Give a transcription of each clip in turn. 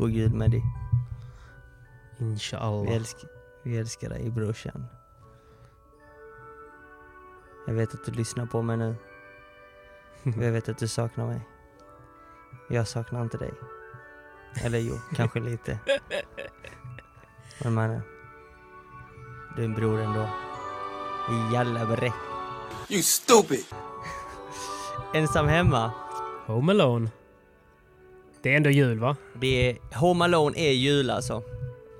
God jul med dig. Vi Inshallah. älskar, vi älskar dig brorsan. Jag vet att du lyssnar på mig nu. Jag vet att du saknar mig. Jag saknar inte dig. Eller jo, kanske lite. Men mannen. Du är en bror ändå. Jalla bre. You stupid! Ensam hemma. Home Alone. Det är ändå jul va? Det är, Home Alone är jul alltså.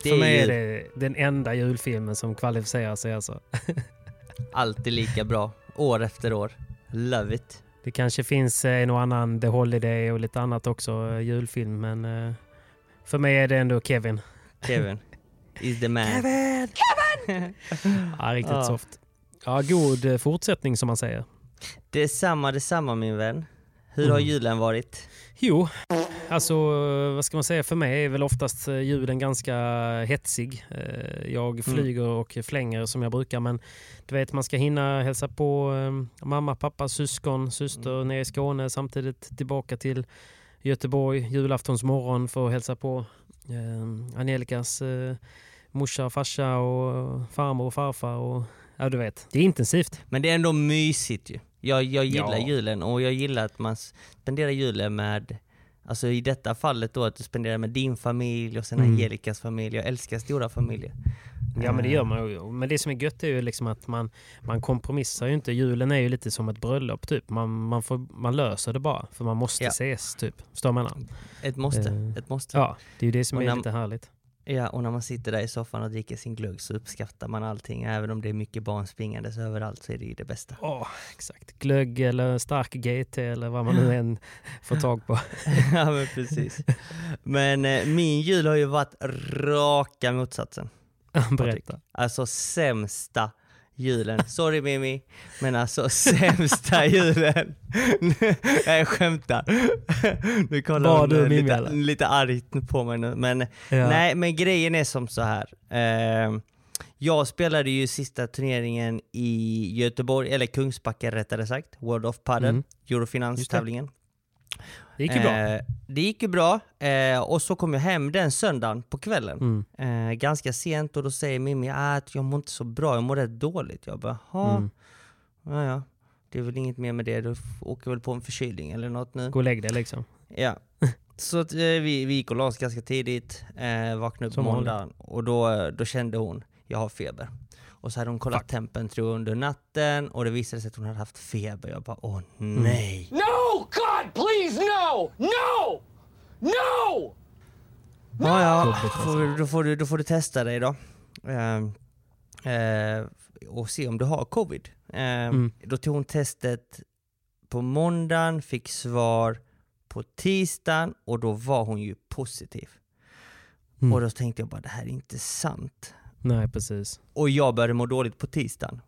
Det För mig är jul. det den enda julfilmen som kvalificerar sig alltså. alltid lika bra. År efter år. Love it. Det kanske finns eh, en och annan The Holiday och lite annat också, eh, julfilm, men eh, för mig är det ändå Kevin. Kevin. Is the man. Kevin! Ja, riktigt Ja. soft. Ja, god fortsättning som man säger. Detsamma, detsamma min vän. Hur har Mm. julen varit? Jo, alltså eh, vad ska man säga, för mig är väl oftast eh, julen ganska hetsig. Eh, Jag flyger och flänger som jag brukar men du vet man ska hinna hälsa på eh, mamma, pappa, syskon, syster nere i Skåne samtidigt tillbaka till Göteborg julaftons morgon för att hälsa på eh, Angelikas eh, morsa, farsa och farmor och farfar och ja du vet, det är intensivt. Men det är ändå mysigt ju. Jag, jag gillar Ja. julen och jag gillar att man spenderar julen med Alltså i detta fallet då att du spenderar med din familj och sen Mm. Angelikas familj. Jag älskar stora familjer. Ja men det Eh, gör man ju. Men det som är gött är ju liksom att man, man kompromissar ju inte. Julen är ju lite som ett bröllop typ. Man, man, får, man löser det bara för man måste Ja. ses typ. Förstår menar? Ett måste. Eh, Ett måste. Ja, det är ju det som Och är när- lite härligt. Ja, och när man sitter där i soffan och dricker sin glögg så uppskattar man allting. Även om det är mycket barn springandes överallt så är det ju det bästa. Ja, exakt. Glögg eller stark GT eller vad man nu än får tag på. ja men precis. Men eh, min jul har ju varit raka motsatsen. Berätta. Alltså sämsta julen. Sorry Mimi, men alltså sämsta julen. Nej jag skämtar. Nu kollar Var hon du eh, Mimi, lite, eller? lite argt på mig nu. Men, Ja. nej, men grejen är som så här. Eh, jag spelade ju sista turneringen i Göteborg, eller Kungsbacka rättare sagt, World of Padel, Mm. Eurofinans-tävlingen. Det gick ju bra. Eh, det gick ju bra, eh, och så kom jag hem den söndagen på kvällen. Mm. Eh, ganska sent och då säger Mimmi ah, att jag mår inte så bra, jag mår rätt dåligt. Jag bara, ja, Mm. ja, ja. Det är väl inget mer med det, du åker väl på en förkylning eller något nu. Gå och lägg dig liksom. Ja. Så att, eh, vi, vi gick och la oss ganska tidigt, eh, vaknade upp på måndagen och då, då kände hon, jag har feber. Och så hade hon kollat tempen tror jag, under natten och det visade sig att hon hade haft feber. Jag bara, åh Mm. nej. No! God, please, no! No! No! Ja, ja, alltså. får, du- då, får du, då får du testa dig då. Ehm, eh, och se om du har covid. Ehm, Mm. Då tog hon testet på måndagen, fick svar på tisdagen och då var hon ju positiv. Mm. Och då tänkte jag bara, det här är inte sant. Nej, precis. Och jag började må dåligt på tisdagen.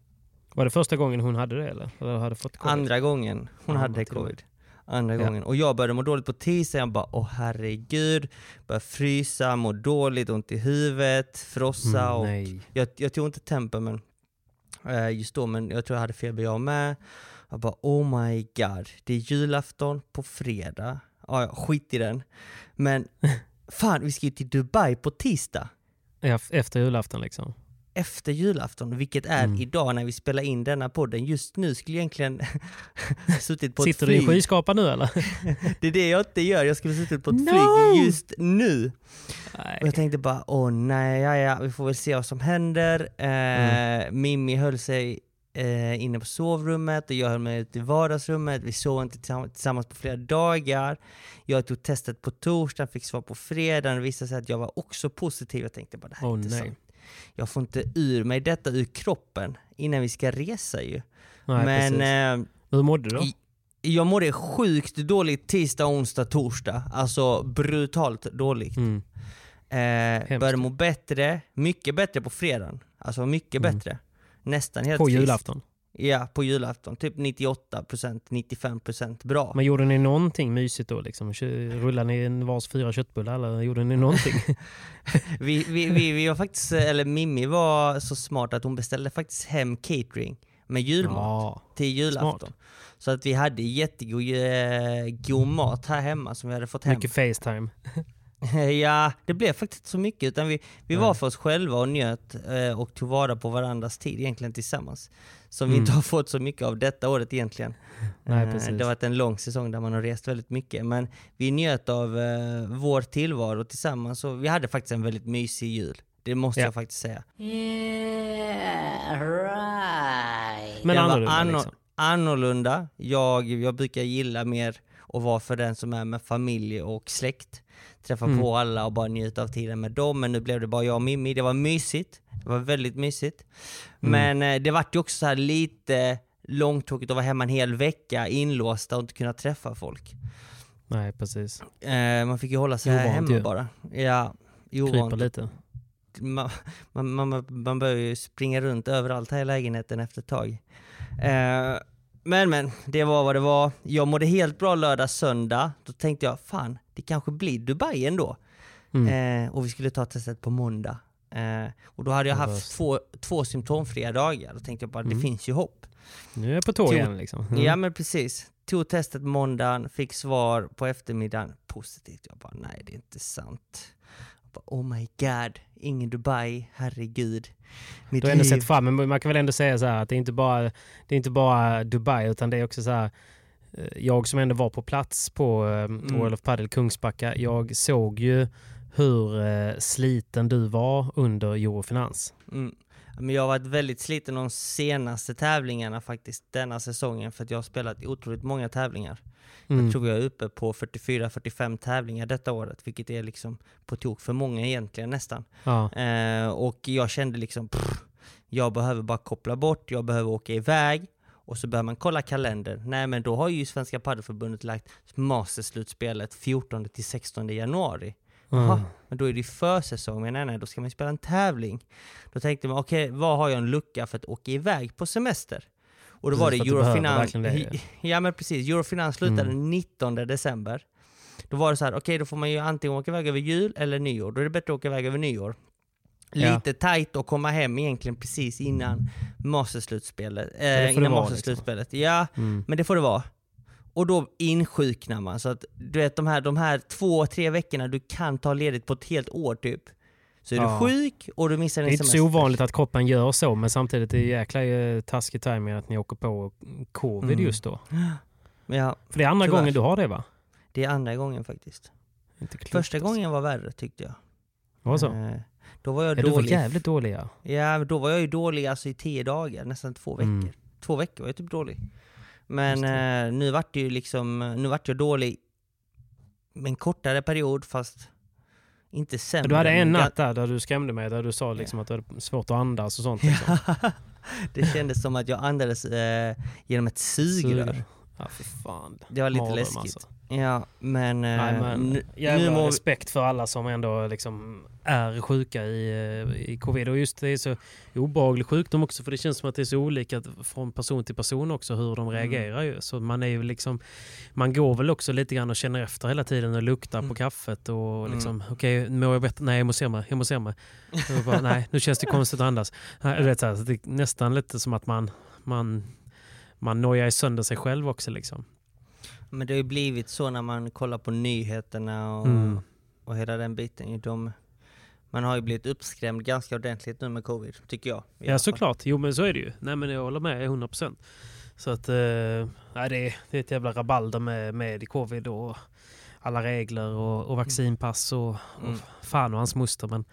Var det första gången hon hade det eller? Eller hade fått covid? Andra gången hon Ja, hade covid. andra Ja. gången. Och jag började må dåligt på tisdag, jag bara åh herregud, började frysa, må dåligt, ont i huvudet, frossa Mm, och nej. jag, jag tog inte tempen men eh, just då, men jag tror jag hade feber jag med. Jag bara oh my god, det är julafton på fredag. Ja, skit i den. Men fan, vi ska ju till Dubai på tisdag efter julafton liksom. efter julafton, vilket är Mm. idag när vi spelar in denna podden. Just nu skulle jag egentligen suttit på Sitter ett du i flyg. skyskrapan nu eller? Det är det jag inte gör, jag skulle suttit på ett No! flyg just nu. Nej. Och jag tänkte bara, åh nej, ja, ja, vi får väl se vad som händer. Eh, Mm. Mimmi höll sig eh, inne på sovrummet och jag höll mig ute i vardagsrummet. Vi sov inte tillsamm- tillsammans på flera dagar. Jag tog testet på torsdagen, fick svar på fredagen. Det visade sig att jag var också positiv. Jag tänkte bara, det här är inte nej. sant. Jag får inte ur mig detta ur kroppen innan vi ska resa ju. Nej, Men eh, Hur mådde du då? jag mådde sjukt dåligt tisdag, onsdag, torsdag. Alltså brutalt dåligt. Mm. Eh, började må bättre, mycket bättre på fredagen. Alltså mycket Mm. bättre. Nästan helt På frisk. julafton? Ja, på julafton. Typ 98%, 95% bra. Men gjorde ni någonting mysigt då? Liksom? Rullade ni en vars fyra köttbullar eller gjorde ni någonting? Vi, vi, vi, vi var faktiskt, eller Mimmi var så smart att hon beställde faktiskt hem catering med julmat ja. till julafton. smart. Så att vi hade jättegod eh, god mat här hemma som vi hade fått hem. Mycket Facetime. Ja, det blev faktiskt inte så mycket utan vi, vi var för oss själva och njöt eh, och tog vara på varandras tid egentligen tillsammans. Som vi Mm. inte har fått så mycket av detta året egentligen. Nej, Eh, precis. det har varit en lång säsong där man har rest väldigt mycket men vi njöt av eh, vår tillvaro tillsammans och vi hade faktiskt en väldigt mysig jul. Det måste Ja. jag faktiskt säga. Men det annorlunda var anno- liksom. annorlunda. Jag, jag brukar gilla mer att vara för den som är med familj och släkt. Träffa Mm. på alla och bara njuta av tiden med dem. Men nu blev det bara jag och Mimmi. Det var mysigt. Det var väldigt mysigt. Mm. Men eh, det vart ju också så här lite långtråkigt att vara hemma en hel vecka inlåsta och inte kunna träffa folk. Nej, precis. Eh, man fick ju hålla sig här Ovant hemma ju. bara. Ja, Krypa ovant. lite. Man, man, man, man börjar ju springa runt överallt här i lägenheten efter ett tag. Eh, men men, det var vad det var. Jag mådde helt bra lördag, söndag. Då tänkte jag, fan, det kanske blir Dubai ändå. Mm. Eh, och vi skulle ta testet på måndag. Eh, och då hade jag haft två, två symptomfria dagar. Då tänkte jag bara, Mm. det finns ju hopp. Nu är jag på tå igen liksom. Mm. Ja men precis. Tog testet måndagen, fick svar på eftermiddagen. Positivt. Jag bara, nej det är inte sant. Jag bara, oh my god, ingen Dubai, herregud. Mitt Du har ändå sett fram men man kan väl ändå säga så här att det är inte bara, det är inte bara Dubai utan det är också så här eh, jag som ändå var på plats på eh, Mm. World of Padel Kungsbacka, jag såg ju hur eh, sliten du var under Eurofinans. Mm. Men jag har varit väldigt sliten de senaste tävlingarna faktiskt, denna säsongen, för att jag har spelat otroligt många tävlingar. Mm. Jag tror jag är uppe på 44-45 tävlingar detta året, vilket är liksom på tok för många egentligen nästan. Ja. Eh, och jag kände liksom, pff, jag behöver bara koppla bort, jag behöver åka iväg. Och så börjar man kolla kalendern. Nej men då har ju Svenska Padelförbundet lagt Masterslutspelet 14 till 16 januari. Jaha, Mm. men då är det ju försäsong, men nej, nej, då ska man ju spela en tävling. Då tänkte man, okej, vad har jag en lucka för att åka iväg på semester? Och då Precis, var det Eurofinans, ja men precis, Eurofinans slutade Mm. 19 december. Då var det så här, okej då får man ju antingen åka iväg över jul eller nyår. Då är det bättre att åka iväg över nyår. Ja. Lite tajt att komma hem egentligen precis innan Masterslutspelet. Eh, innan Masterslutspelet. Ja, Mm. men det får det vara. Och då insjuknar man. Så att du vet de här, de här två, tre veckorna du kan ta ledigt på ett helt år typ. Så är Ja. du sjuk och du missar Det din är inte så semester. ovanligt att kroppen gör så men samtidigt är det jäkla eh, taskig timing att ni åker på covid Mm. just då. Ja, För det är andra Tyvärr. gången du har det va? det är andra gången faktiskt. Första gången var värre tyckte jag. Var så? Eh, då var jag Ja, du var dålig. jävligt dålig ja. Ja, då var jag ju dålig alltså i tio dagar, nästan två veckor. Mm. Två veckor var jag typ dålig. Men eh, nu vart det ju liksom, nu vart jag dålig med en kortare period fast inte sämre. Du hade en natt där, där du skrämde mig, där du sa liksom att du hade svårt att andas och sånt. Ja, Liksom. det kändes som att jag andades eh, genom ett sugrör. Ja, för fan. Det var lite Mardröm, läskigt. alltså. Ja, men... eh, Nej, men nu, jävla nu må respekt för alla som ändå liksom är sjuka i, eh, i covid. Och just det är så obehaglig sjukdom också för det känns som att det är så olika från person till person också hur de reagerar. Ju. Så man är ju liksom, man går väl också lite grann och känner efter hela tiden och luktar på Mm. kaffet och Mm. liksom, okej, mår jag bättre? Nej, jag mår sämre. Jag mår sämre. Bara, nej, nu känns det konstigt att andas. Vet, så här, det är nästan lite som att man, man, man nojar sönder sig själv också liksom. Men det har ju blivit så när man kollar på nyheterna och, Mm. och hela den biten. De, man har ju blivit uppskrämd ganska ordentligt nu med covid, tycker jag. Ja såklart, jo men så är det ju. Nej men jag håller med 100%. Så att, eh, nej, det, är, det är ett jävla rabalder med, med covid och alla regler och, och vaccinpass och, Mm. och fan och hans moster. Men,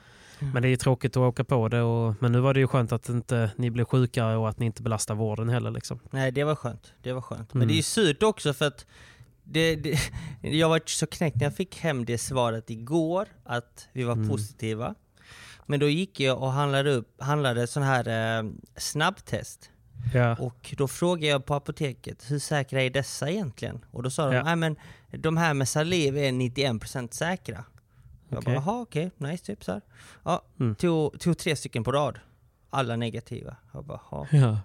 Mm. men det är tråkigt att åka på det. Och, men nu var det ju skönt att inte ni blev sjukare och att ni inte belastar vården heller. Liksom. Nej, det var skönt. Det var skönt. Men Mm. det är ju surt också för att det, det, jag var så knäckt när jag fick hem det svaret igår, att vi var Mm. positiva. Men då gick jag och handlade, upp, handlade sån här eh, snabbtest. Ja. Och då frågade jag på apoteket, hur säkra är dessa egentligen? Och då sa de, Ja. nej men de här med saliv är 91% säkra. Jag Okej. bara, jaha okej, nice typ så här. Ja, Mm. tog, tog tre stycken på rad. Alla negativa. Jag bara, jaha. Ja.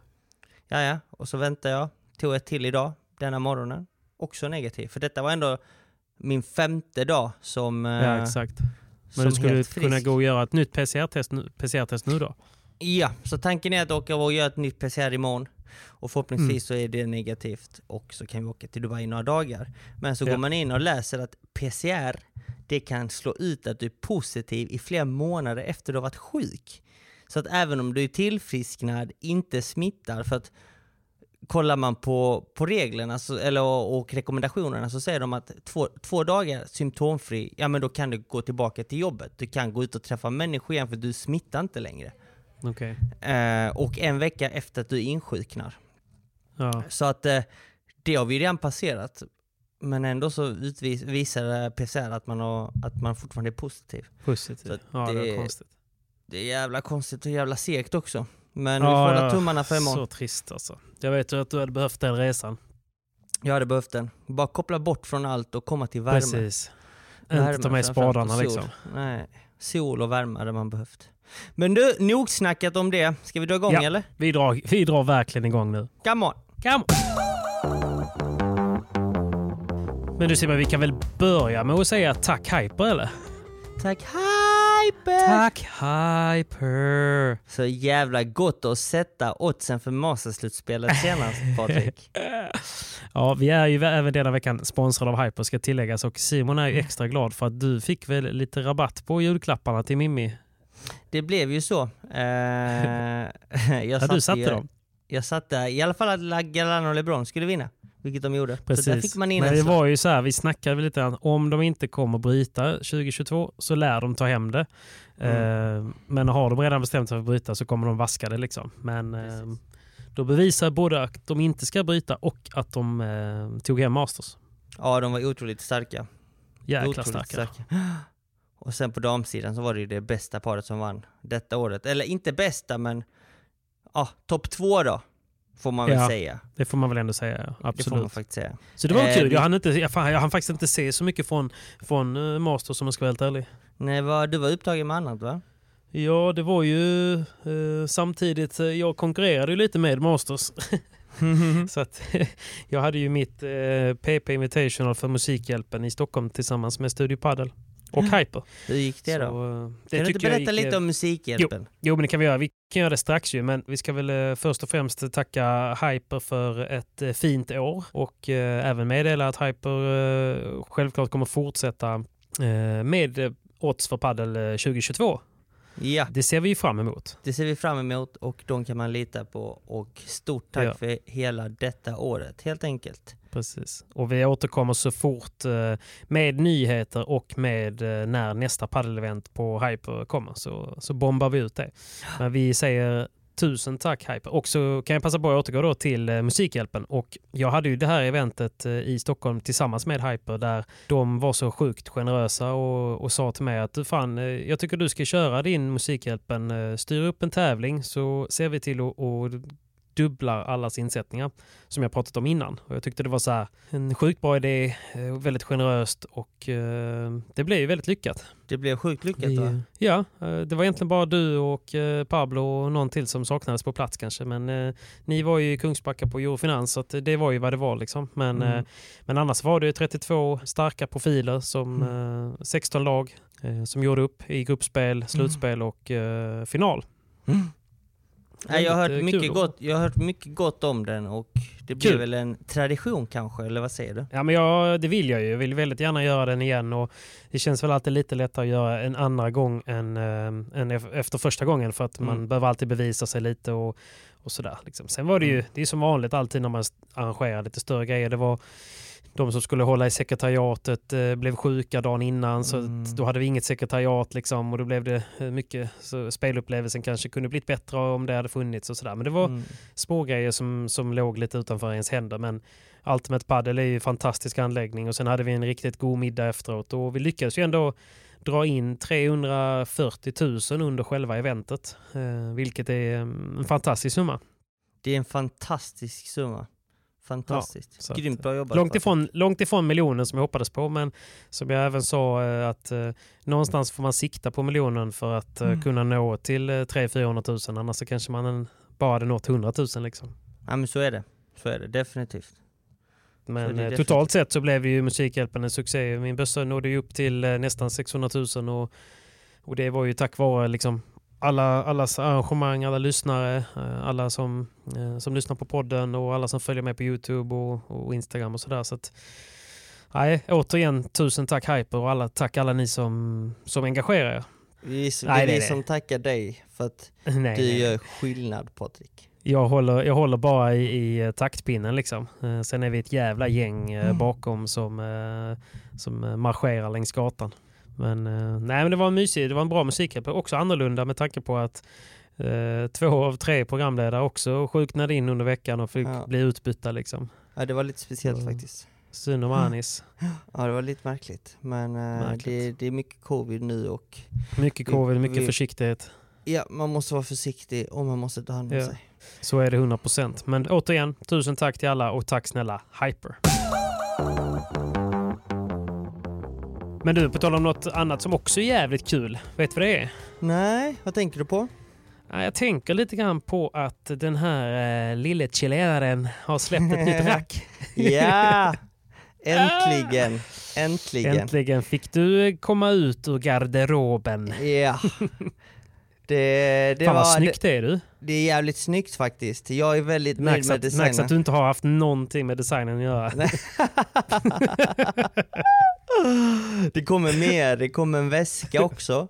Ja, ja. Och så väntade jag. Tog ett till idag, denna morgonen. Också negativ. För detta var ändå min femte dag som, ja, eh, exakt. som Men du skulle kunna gå och göra ett nytt PCR-test nu, PCR-test nu då? Ja, så tanken är att åka och göra ett nytt PCR imorgon. Och förhoppningsvis Mm. så är det negativt och så kan vi åka till Dubai i några dagar. Men så Ja. går man in och läser att PCR, det kan slå ut att du är positiv i flera månader efter du har varit sjuk. Så att även om du är tillfrisknad, inte smittar, för att kollar man på, på reglerna så, eller, och, och rekommendationerna så säger de att två, två dagar symptomfri, ja men då kan du gå tillbaka till jobbet. Du kan gå ut och träffa människor igen för du smittar inte längre. Okej. Eh, och en vecka efter att du insjuknar. Ja. Så att eh, det har vi redan passerat. Men ändå så utvis, visar PCR att man, har, att man fortfarande är positiv. Positivt. Så Ja, det det- är konstigt. Det är jävla konstigt och jävla segt också. Men Ja, vi får hålla ja. tummarna för imorgon. Så trist alltså. Jag vet ju att du hade behövt den resan. Jag hade behövt den. Bara koppla bort från allt och komma till värme. Precis. Värme Inte ta med spadarna liksom. Nej, sol och värme hade man behövt. Men du, nog snackat om det. Ska vi dra igång Ja. eller? Vi drar, vi drar verkligen igång nu. Come on! Come on. Men du Simon, vi kan väl börja med att säga tack Hyper eller? Tack Hyper! Tack Hyper! Så jävla gott att sätta oddsen för Masterslutspelet senast Patrik. Ja, vi är ju även denna veckan sponsrade av Hyper ska tilläggas och Simon är ju extra glad för att du fick väl lite rabatt på julklapparna till Mimmi. Det blev ju så. Eh, jag Ja, du satte ju, dem. Jag satte i alla fall att Galano och LeBron skulle vinna, vilket de gjorde. Så där Precis. fick man in Men en det var ju så här, vi snackade väl lite grann, om de inte kommer bryta 2022 så lär de ta hem det. Mm. Eh, men har de redan bestämt sig för att bryta så kommer de vaska det liksom. Men eh, Precis. då bevisar både att de inte ska bryta och att de eh, tog hem Masters. Ja, de var otroligt starka. Jäkla otroligt starka. Och sen på damsidan så var det ju det bästa paret som vann detta året. Eller inte bästa, men ja, topp två då, får man väl Ja, säga. Det får man väl ändå säga, ja. Det får man absolut. faktiskt säga. Så det var Eh, kul, jag hann, inte, jag, fan, jag hann faktiskt inte se så mycket från, från uh, Masters om jag ska vara helt ärlig. Nej, vad, du var upptagen med annat va? Ja, det var ju eh, samtidigt, eh, jag konkurrerade ju lite med Masters. Så att jag hade ju mitt eh, PP Invitational för Musikhjälpen i Stockholm tillsammans med Studio Paddle och Hyper. Hur gick det då? Så, eh, det kan du inte berätta gick, lite eh, om Musikhjälpen? Jo, men det kan vi göra. Vi kan göra det strax ju, men vi ska väl eh, först och främst tacka Hyper för ett fint år och eh, även meddela att Hyper eh, självklart kommer fortsätta eh, med odds för padel eh, 2022. Ja, Det ser vi fram emot. det ser vi fram emot och de kan man lita på. Och stort tack Ja. för hela detta året, helt enkelt. Precis. Och vi återkommer så fort eh, med nyheter och med eh, när nästa paddelevent på Hyper kommer så, så bombar vi ut det. Men vi säger tusen tack Hyper. Och så kan jag passa på att återgå då till eh, Musikhjälpen. Och jag hade ju det här eventet eh, i Stockholm tillsammans med Hyper där de var så sjukt generösa och, och sa till mig att du fan, eh, jag tycker du ska köra din Musikhjälpen, eh, styr upp en tävling så ser vi till att att dubblar allas insättningar som jag pratat om innan. Och jag tyckte det var så här, en sjukt bra idé, eh, väldigt generöst och eh, det blev ju väldigt lyckat. Det blev sjukt lyckat Vi, va? ja, eh, det var egentligen bara du och Pablo och någon till som saknades på plats kanske. Men eh, ni var ju i Kungsbacka på Eurofinans så det var ju vad det var. Liksom. Men, Mm. eh, men annars var det ju 32 starka profiler, som Mm. eh, 16 lag som gjorde upp i gruppspel, slutspel och eh, final. Nej, jag, har hört mycket gott, jag har hört mycket gott om den och det blir Kul. väl en tradition kanske, eller vad säger du? Ja, men jag, det vill jag ju. Jag vill väldigt gärna göra den igen. Och det känns väl alltid lite lättare att göra en andra gång än, äh, än ef- efter första gången. För att man Mm. behöver alltid bevisa sig lite och, och sådär. Liksom. Sen var det ju, Mm. det är som vanligt alltid när man arrangerar lite större grejer. Det var de som skulle hålla i sekretariatet eh, blev sjuka dagen innan så Mm. då hade vi inget sekretariat liksom och då blev det eh, mycket, så spelupplevelsen kanske kunde blivit bättre om det hade funnits och sådär. Men det var Mm. små grejer som, som låg lite utanför ens händer. Men Ultimate Padel är ju en fantastisk anläggning och sen hade vi en riktigt god middag efteråt och vi lyckades ju ändå dra in 340 000 under själva eventet. Eh, vilket är mm, en fantastisk summa. Det är en fantastisk summa. Fantastiskt. att, Grymt bra jobbat. Långt ifrån, långt ifrån miljonen som jag hoppades på men som jag även sa eh, att eh, någonstans får man sikta på miljonen för att eh, Mm. kunna nå till eh, 300-400 000 annars så kanske man en, bara hade nått 100 000 liksom. Ja men så är det. Så är det definitivt. Men det eh, definitivt- totalt sett så blev ju Musikhjälpen en succé. Min bössa nådde ju upp till eh, nästan 600 000 och, och det var ju tack vare liksom alla, allas arrangemang, alla lyssnare, eh, alla som, eh, som lyssnar på podden och alla som följer med på Youtube och, och Instagram och sådär. Så att, nej, återigen tusen tack Hyper och alla, tack alla ni som, som engagerar er. Vi, det Nej, är vi det. som tackar dig för att Nej, du nej. gör skillnad Patrik. Jag håller, jag håller bara i, i eh, taktpinnen liksom. Sen är vi ett jävla gäng Mm. bakom som, som marscherar längs gatan. Men, eh, nej, men det var en mysig, det var en bra musikhjälp. Också annorlunda med tanke på att eh, två av tre programledare också sjuknade in under veckan och fick Ja. bli utbytta. Liksom. Ja det var lite speciellt Mm. faktiskt. Synd om Anis. Ja det var lite märkligt. Men eh, Märkligt. det, det är mycket covid nu och Mycket covid, mycket vi- försiktighet. ja, man måste vara försiktig och man måste ta hand om Ja. sig. Så är det 100%. Men återigen, tusen tack till alla och tack snälla Hyper. Men du, på tal om något annat som också är jävligt kul. Vet du vad det är? Nej, vad tänker du på? Ja, Jag tänker lite grann på att den här eh, lille chilenaren har släppt ett nytt rack. Ja! Äntligen! Äntligen! Äntligen fick du eh, komma ut ur garderoben. Ja. Det, det, Fan vad var, snyggt det är du. det är jävligt snyggt faktiskt. Jag är väldigt nöjd Märks med att, märks designen. att du inte har haft någonting med designen att göra. Det kommer mer, det kommer en väska också.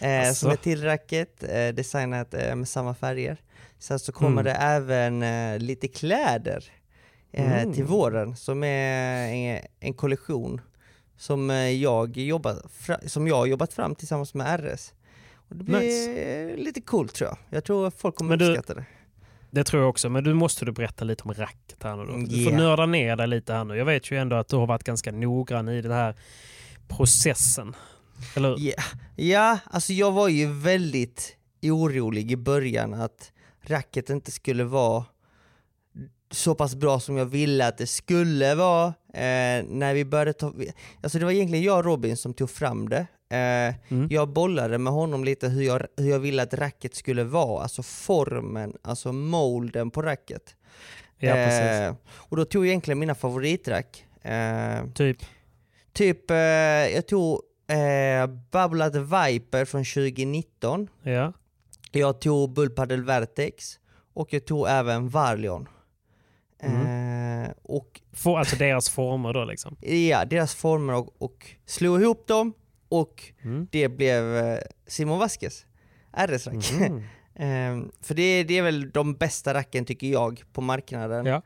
Eh, Asså? som är till racket, eh, designat eh, med samma färger. Sen så kommer Mm. det även eh, lite kläder eh, Mm. till våren som är en, en kollektion som eh, jag, jobbat som jag har jobbat fram tillsammans med RS. Och det blir Nice. lite coolt tror jag. Jag tror att folk kommer Men du- uppskatta det. Det tror jag också, men du måste du berätta lite om racket här nu då. Du får Yeah. nörda ner dig lite här nu. Jag vet ju ändå att du har varit ganska noggrann i den här processen. Eller? Ja, ja, alltså jag var ju väldigt orolig i början att racket inte skulle vara så pass bra som jag ville att det skulle vara. Eh, när vi började ta, alltså det var egentligen jag och Robin som tog fram det. Eh, Mm. Jag bollade med honom lite hur jag, hur jag ville att racket skulle vara, alltså formen, alltså molden på racket. Ja. Eh, och då tog jag egentligen mina favoritrack. Eh, Typ. Typ, eh, jag tog eh, Bubblat Viper från 2019. Ja. Jag tog Bullpaddle Vertex och jag tog även Varlion. Eh, och Få, alltså deras former då liksom. ja, deras former och, och slog ihop dem och Mm. det blev eh, Simon Vasquez, RS-rack. Mhm. Eh, för det, det är väl de bästa racken tycker jag på marknaden. Ja.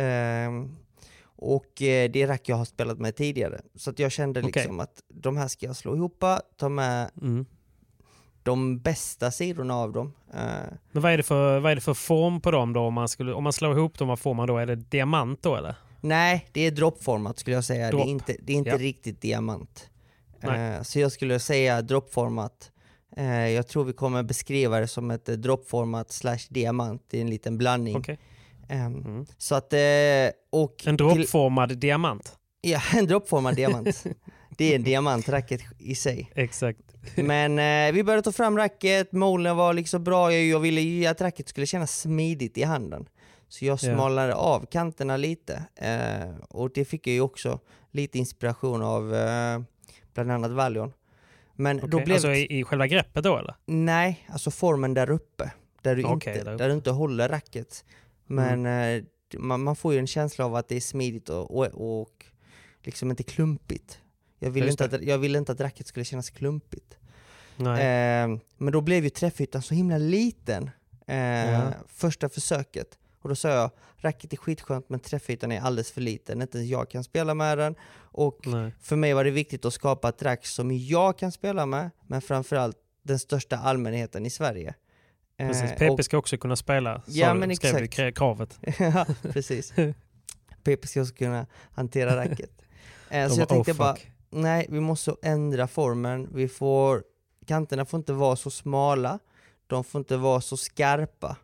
Eh, och eh, det är rack jag har spelat med tidigare. Så att jag kände Okej. liksom att de här ska jag slå ihop, ta med Mm. de bästa sidorna av dem. Eh, Men vad är, det för, vad är det för form på dem då? Om man, skulle, om man slår ihop dem, vad får man då? Är det diamant då eller? nej, det är droppformat skulle jag säga. Det Drop. är inte, det är inte Ja. riktigt diamant. Eh, så jag skulle säga droppformat. Eh, jag tror vi kommer beskriva det som ett eh, droppformat slash diamant i en liten blandning. Okej. Ehm, Så att, eh, och En till- droppformad diamant. Ja, en droppformad diamant. Det är en diamantracket i sig. Exakt. Men eh, vi började ta fram racket, molnen var liksom bra, jag, jag ville ju att racket skulle kännas smidigt i handen. Så jag smalnade av kanterna lite. Eh, och det fick jag ju också lite inspiration av eh, bland annat Valion. Men då Okej, blev Alltså i, i själva greppet då eller? Nej, alltså formen där uppe. Där du, Okej, inte, där. Mm. där du inte håller racket. Men eh, man, man får ju en känsla av att det är smidigt och, och, och liksom inte klumpigt. Jag ville inte, att, jag ville inte att racket skulle kännas klumpigt. Eh, men då blev ju träffytan så himla liten eh, Ja. första försöket. Och då sa jag, racket är skitskönt men träffytan är alldeles för liten. Inte ens jag kan spela med den. Och Nej. för mig var det viktigt att skapa ett rack som jag kan spela med, men framförallt den största allmänheten i Sverige. Precis. Eh, PP och- ska också kunna spela, Ja, men skrev du i exakt. kra- kravet. ja, precis. PP ska också kunna hantera racket. Eh, så De jag bara, tänkte "Oh, bara, fuck." nej vi måste ändra formen. Vi får, kanterna får inte vara så smala, de får inte vara så skarpa.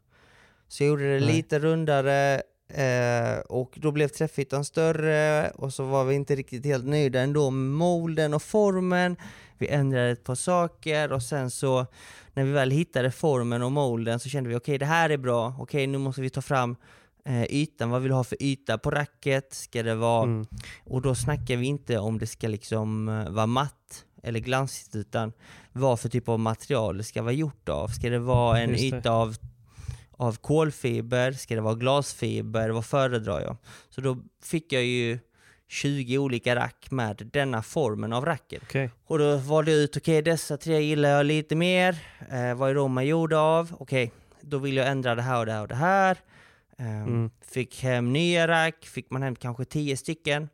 Så jag gjorde det Nej. lite rundare eh, och då blev träffytan större och så var vi inte riktigt helt nöjda ändå med molden och formen. Vi ändrade ett par saker och sen så när vi väl hittade formen och molden så kände vi okej det här är bra, okej nu måste vi ta fram eh, ytan, vad vill du ha för yta på racket? Ska det vara Mm. och då snackar vi inte om det ska liksom eh, vara matt eller glansigt utan vad för typ av material det ska vara gjort av. Ska det vara en Just det. yta av, av kolfiber? Ska det vara glasfiber? Vad föredrar jag? Så då fick jag ju 20 olika rack med denna formen av racket. Okej. Och då valde jag ut, okej dessa tre gillar jag lite mer. Eh, vad är de man gjorda av? Okej, då vill jag ändra det här och det här och det här. Eh, Mm. Fick hem nya rack, fick man hem kanske 10 stycken.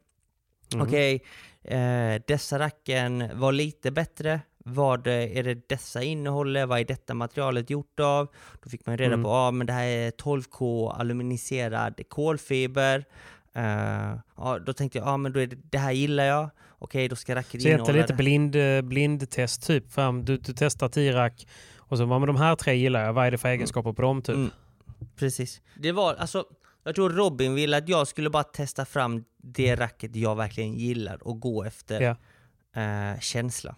Mm. Okej, eh, dessa racken var lite bättre. Vad är det dessa innehåller? Vad är detta materialet gjort av? Då fick man reda Mm. på, ja men det här är 12K aluminiserad kolfiber. Eh, ja, då tänkte jag, ja men då är det, det här gillar jag. Okej, då ska racket Så egentligen innehålla lite det. blind, eh, blindtest typ. Fram, du, du testar 10 rack och så vad med de här tre gillar jag. Vad är det för egenskaper på dem typ? Mm. Precis. Det var, alltså, jag tror Robin ville att jag skulle bara testa fram det racket jag verkligen gillar och gå efter Ja. eh, känsla.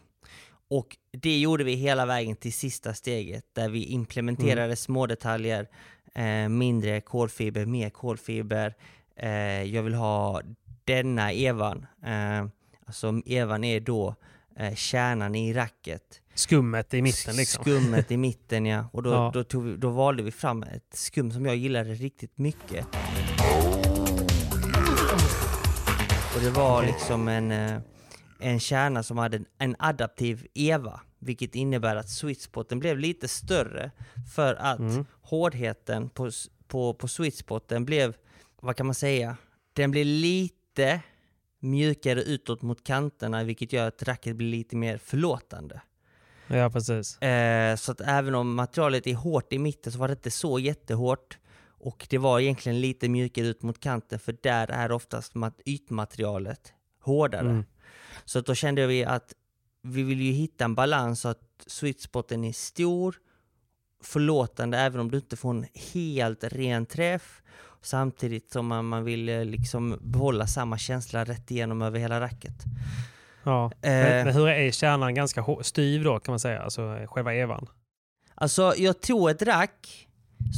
Och det gjorde vi hela vägen till sista steget där vi implementerade Mm. små detaljer, eh, mindre kolfiber, mer kolfiber. Eh, jag vill ha denna evan. Eh, alltså evan är då eh, kärnan i racket. Skummet i mitten liksom. Skummet i mitten ja. Och då, Ja. Då, tog vi, då valde vi fram ett skum som jag gillade riktigt mycket. Och det var liksom en, eh, en kärna som hade en- adaptiv EVA. Vilket innebär att sweetspoten blev lite större för att Mm. hårdheten på, på, på sweetspoten blev, vad kan man säga, den blev lite mjukare utåt mot kanterna vilket gör att racket blir lite mer förlåtande. Ja, precis. Eh, så att även om materialet är hårt i mitten så var det inte så jättehårt. Och det var egentligen lite mjukare ut mot kanten för där är oftast mat- ytmaterialet hårdare. Mm. Så då kände vi att vi vill ju hitta en balans så att sweetspoten är stor, förlåtande även om du inte får en helt ren träff. Samtidigt som man, man vill eh, liksom behålla samma känsla rätt igenom över hela racket. Ja. Eh. Men, hur är kärnan ganska styv då kan man säga? Alltså själva evan. Alltså jag tog ett rack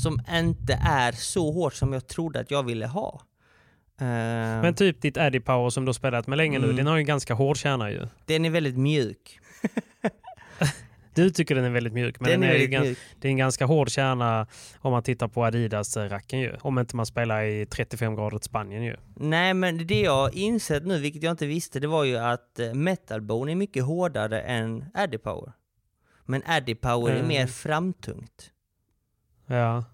som inte är så hårt som jag trodde att jag ville ha. Eh, Men typ ditt Addy Power som du har spelat med länge nu, Mm. den har ju en ganska hård kärna ju. den är väldigt mjuk. Du tycker den är väldigt mjuk, men den den är är ju mjuk. det är en ganska hård kärna om man tittar på Adidas-racken ju. Om inte man spelar i 35 grader Spanien ju. Nej men det jag insett nu, vilket jag inte visste, det var ju att eh, metalbone är mycket hårdare än Addy Power. Men Addy Power är Mm. mer framtungt. Ja.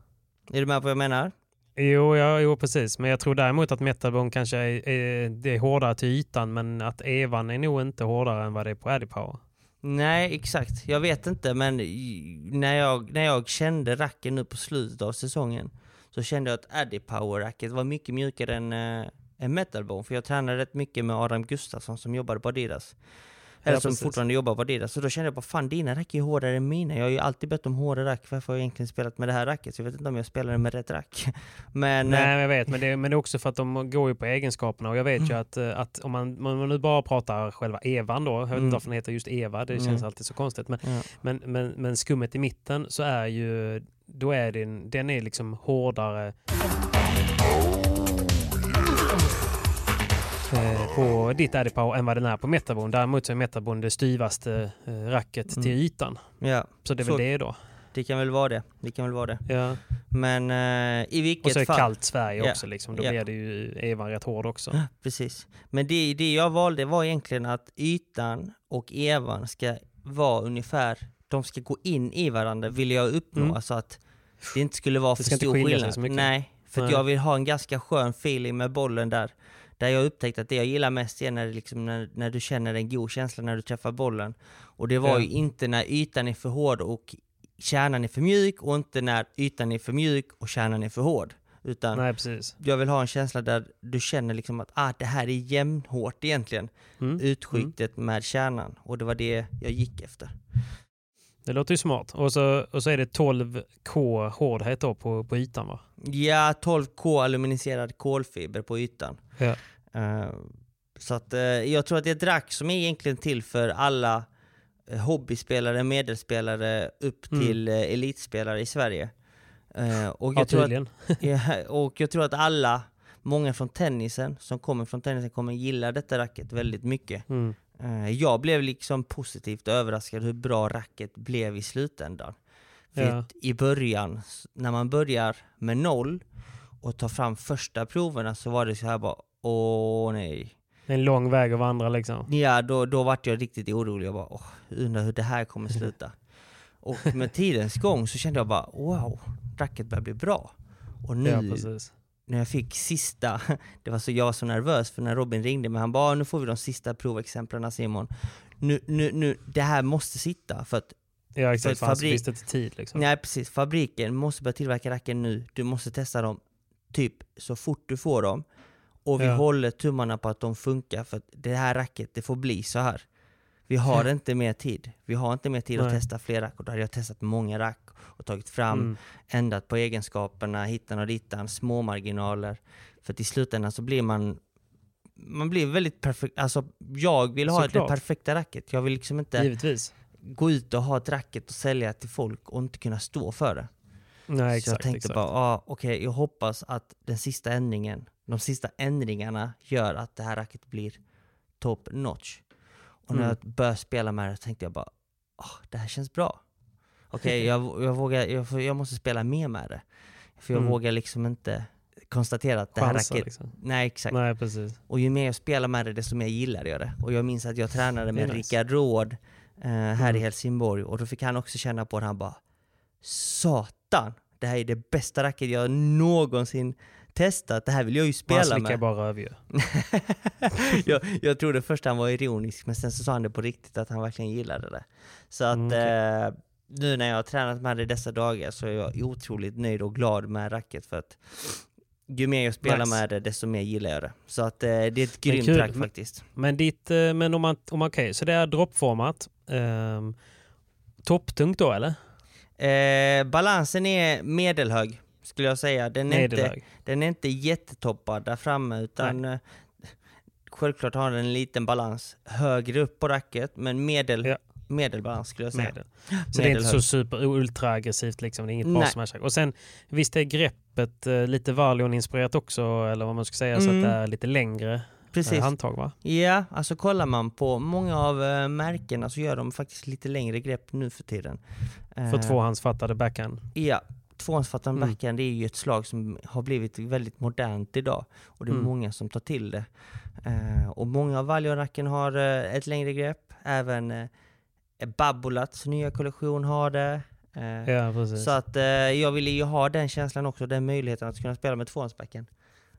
Är du med på vad jag menar? Jo, ja, jo, precis. Men jag tror däremot att Metalbone kanske är, är, det är hårdare till ytan, men att Evan är nog inte hårdare än vad det är på Addy Power. Nej, exakt. Jag vet inte, men när jag, när jag kände racken nu på slutet av säsongen så kände jag att Addy Power-racket var mycket mjukare än, äh, än Metalbone. För jag tränade rätt mycket med Adam Gustafsson som jobbade på Adidas. Eller Ja, som precis. fortfarande jobbar på Adidas. Så då kände jag bara fan dina rack är hårdare än mina. Jag har ju alltid bett om hårdare rack. Varför har jag egentligen spelat med det här racket? Så jag vet inte om jag spelar med rätt rack. Men Nej, eh, men jag vet, men det, men det är också för att de går ju på egenskaperna och jag vet ju att, eh, att om, man, man nu bara pratar själva Evan då, jag vet Mm. inte varför den heter just Eva, det känns Mm. alltid så konstigt, men, ja. men, men, men skummet i mitten så är ju, då är den, den är liksom hårdare på ditt Addy Power än vad den är på Metabon. Däremot så är Metabon det styvaste eh, racket Mm. till ytan. ja, Så det är väl det då. det kan väl vara det. Det kan väl vara det. Ja. Men eh, i vilket Och så är det fall... kallt Sverige Ja. också liksom. Då Ja. blir det ju Evan rätt hård också. Precis. Men det, det jag valde var egentligen att ytan och evan ska vara ungefär, de ska gå in i varandra vill jag uppnå. Mm. Alltså att det inte skulle vara Det för stor skillnad. Nej, för Nej. jag vill ha en ganska skön feeling med bollen där. Där jag upptäckt att det jag gillar mest är när, liksom, när, när du känner en god känsla när du träffar bollen. Och det var Ja. ju inte när ytan är för hård och kärnan är för mjuk och inte när ytan är för mjuk och kärnan är för hård. Utan Nej, jag vill ha en känsla där du känner liksom att ah, det här är jämnhårt egentligen. Mm. Utskiktet med kärnan. Och det var det jag gick efter. Det låter ju smart. Och så, och så är det 12K hårdhet då på, på ytan va? Ja, 12K aluminiserad kolfiber på ytan. Ja. Eh, så att eh, jag tror att det är ett rack som är egentligen till för alla eh, hobbyspelare, medelspelare upp Mm. till eh, elitspelare i Sverige. Och, Ja, jag tror att, tydligen. ja, och jag tror att alla, många från tennisen, som kommer från tennisen kommer gilla detta racket väldigt mycket. Mm. Eh, Jag blev liksom positivt överraskad hur bra racket blev i slutändan. För Ja. i början, när man börjar med noll och tar fram första proverna så var det så här bara åh nej. En lång väg att vandra liksom. Ja, då, då vart jag riktigt orolig. Jag bara åh, undrar hur det här kommer sluta. och med tidens gång så kände jag bara wow, racket börjar bli bra. Och nu Ja. När jag fick sista, det var så, jag var så nervös för när Robin ringde mig, han bara "Ah, nu får vi de sista provexemplen Simon. Nu, nu, nu, det här måste sitta för att, Ja, exakt. För annars fabrik- det inte tid liksom. nej precis, fabriken måste börja tillverka racken nu, du måste testa dem typ så fort du får dem. Och vi Ja. håller tummarna på att de funkar för att det här racket, det får bli så här. Vi har Ja. inte mer tid. Vi har inte mer tid att Nej. testa fler rack och då hade jag testat många rack och tagit fram Mm. ändrat på egenskaperna, hittan och dittan, små marginaler. För att i slutändan så blir man man blir väldigt perfekt, alltså jag vill ha Såklart. det perfekta racket. Jag vill liksom inte Givetvis. gå ut och ha ett racket och sälja till folk och inte kunna stå för det. Nej, så exakt. jag tänkte exakt. bara, ah, okej, jag hoppas att den sista ändringen, de sista ändringarna gör att det här racket blir top notch. Och när Mm. jag började spela med det tänkte jag bara, ah, det här känns bra. Okej, jag, jag, vågar, jag, jag måste spela mer med det. För jag Mm. vågar liksom inte konstatera att det här Chansa, racket... liksom. Nej, exakt. Nej, precis. Och ju mer jag spelar med det, desto mer gillar jag det. Och jag minns att jag tränade med nice. Rickard Råd eh, här Mm. i Helsingborg och då fick han också känna på det. Han bara Satan! Det här är det bästa racket jag någonsin testat. Det här vill jag ju spela slickar med. bara rövju. jag, jag trodde först han var ironisk men sen så sa han det på riktigt att han verkligen gillade det. Så att Mm, okej. eh, nu när jag har tränat med det dessa dagar så är jag otroligt nöjd och glad med racket för att ju mer jag spelar Nice. med det desto mer gillar jag det. Så att eh, det är ett grymt rack faktiskt. Men ditt, eh, men om man, om man okej, så det är droppformat. Um, topptungt då eller? Eh, balansen är medelhög skulle jag säga. Den är, inte, den är inte jättetoppad där framme utan eh, självklart har den en liten balans högre upp på racket men medel, Ja. medelbalans skulle jag säga. Medel. Så det är inte så super ultra aggressivt liksom. Det är inget bra Nej. smash Och sen visst är greppet eh, lite Valion-inspirerat också eller vad man ska säga så Mm. att det är lite längre Precis. eh, handtag va? Ja, alltså kollar man på många av eh, märkena så gör de faktiskt lite längre grepp nu för tiden. För Eh, tvåhandsfattade backhand. Ja, tvåhandsfattande Mm. backhand är ju ett slag som har blivit väldigt modernt idag och det är Mm. många som tar till det. Eh, och många av Valjoracken har eh, ett längre grepp, även eh, Babbolats nya kollektion har det. Eh, Ja så att eh, jag ville ju ha den känslan också, den möjligheten att kunna spela med tvåhandsbackhand.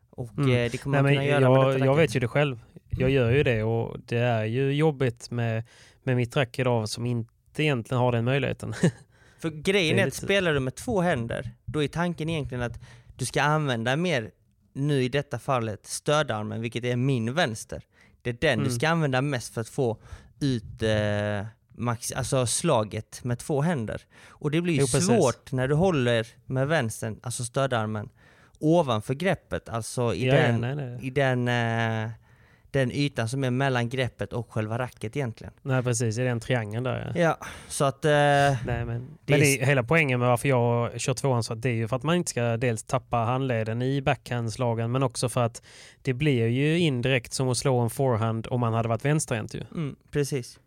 Och Mm. eh, det kommer Nej, man kunna göra med jag, detta jag racket. vet ju det själv. Jag gör ju det och det är ju jobbigt med, med mitt rack idag som inte egentligen har den möjligheten. För grejen är är att spelar du med två händer, då är tanken egentligen att du ska använda mer, nu i detta fallet, stödarmen, vilket är min vänster. Det är den Mm. du ska använda mest för att få ut eh, max, alltså slaget med två händer. Och det blir ju Jo, svårt när du håller med vänstern, alltså stödarmen, ovanför greppet, alltså i Ja, ja, den, nej, nej. i den, eh, den ytan som är mellan greppet och själva racket egentligen. Nej precis, i den triangeln där ja. Ja, så att... Eh, Nej, men Det men det är, hela poängen med varför jag kör tvåan så att det är ju för att man inte ska dels tappa handleden i backhandslagen men också för att det blir ju indirekt som att slå en forehand om man hade varit vänsterhänt ju. mm, precis.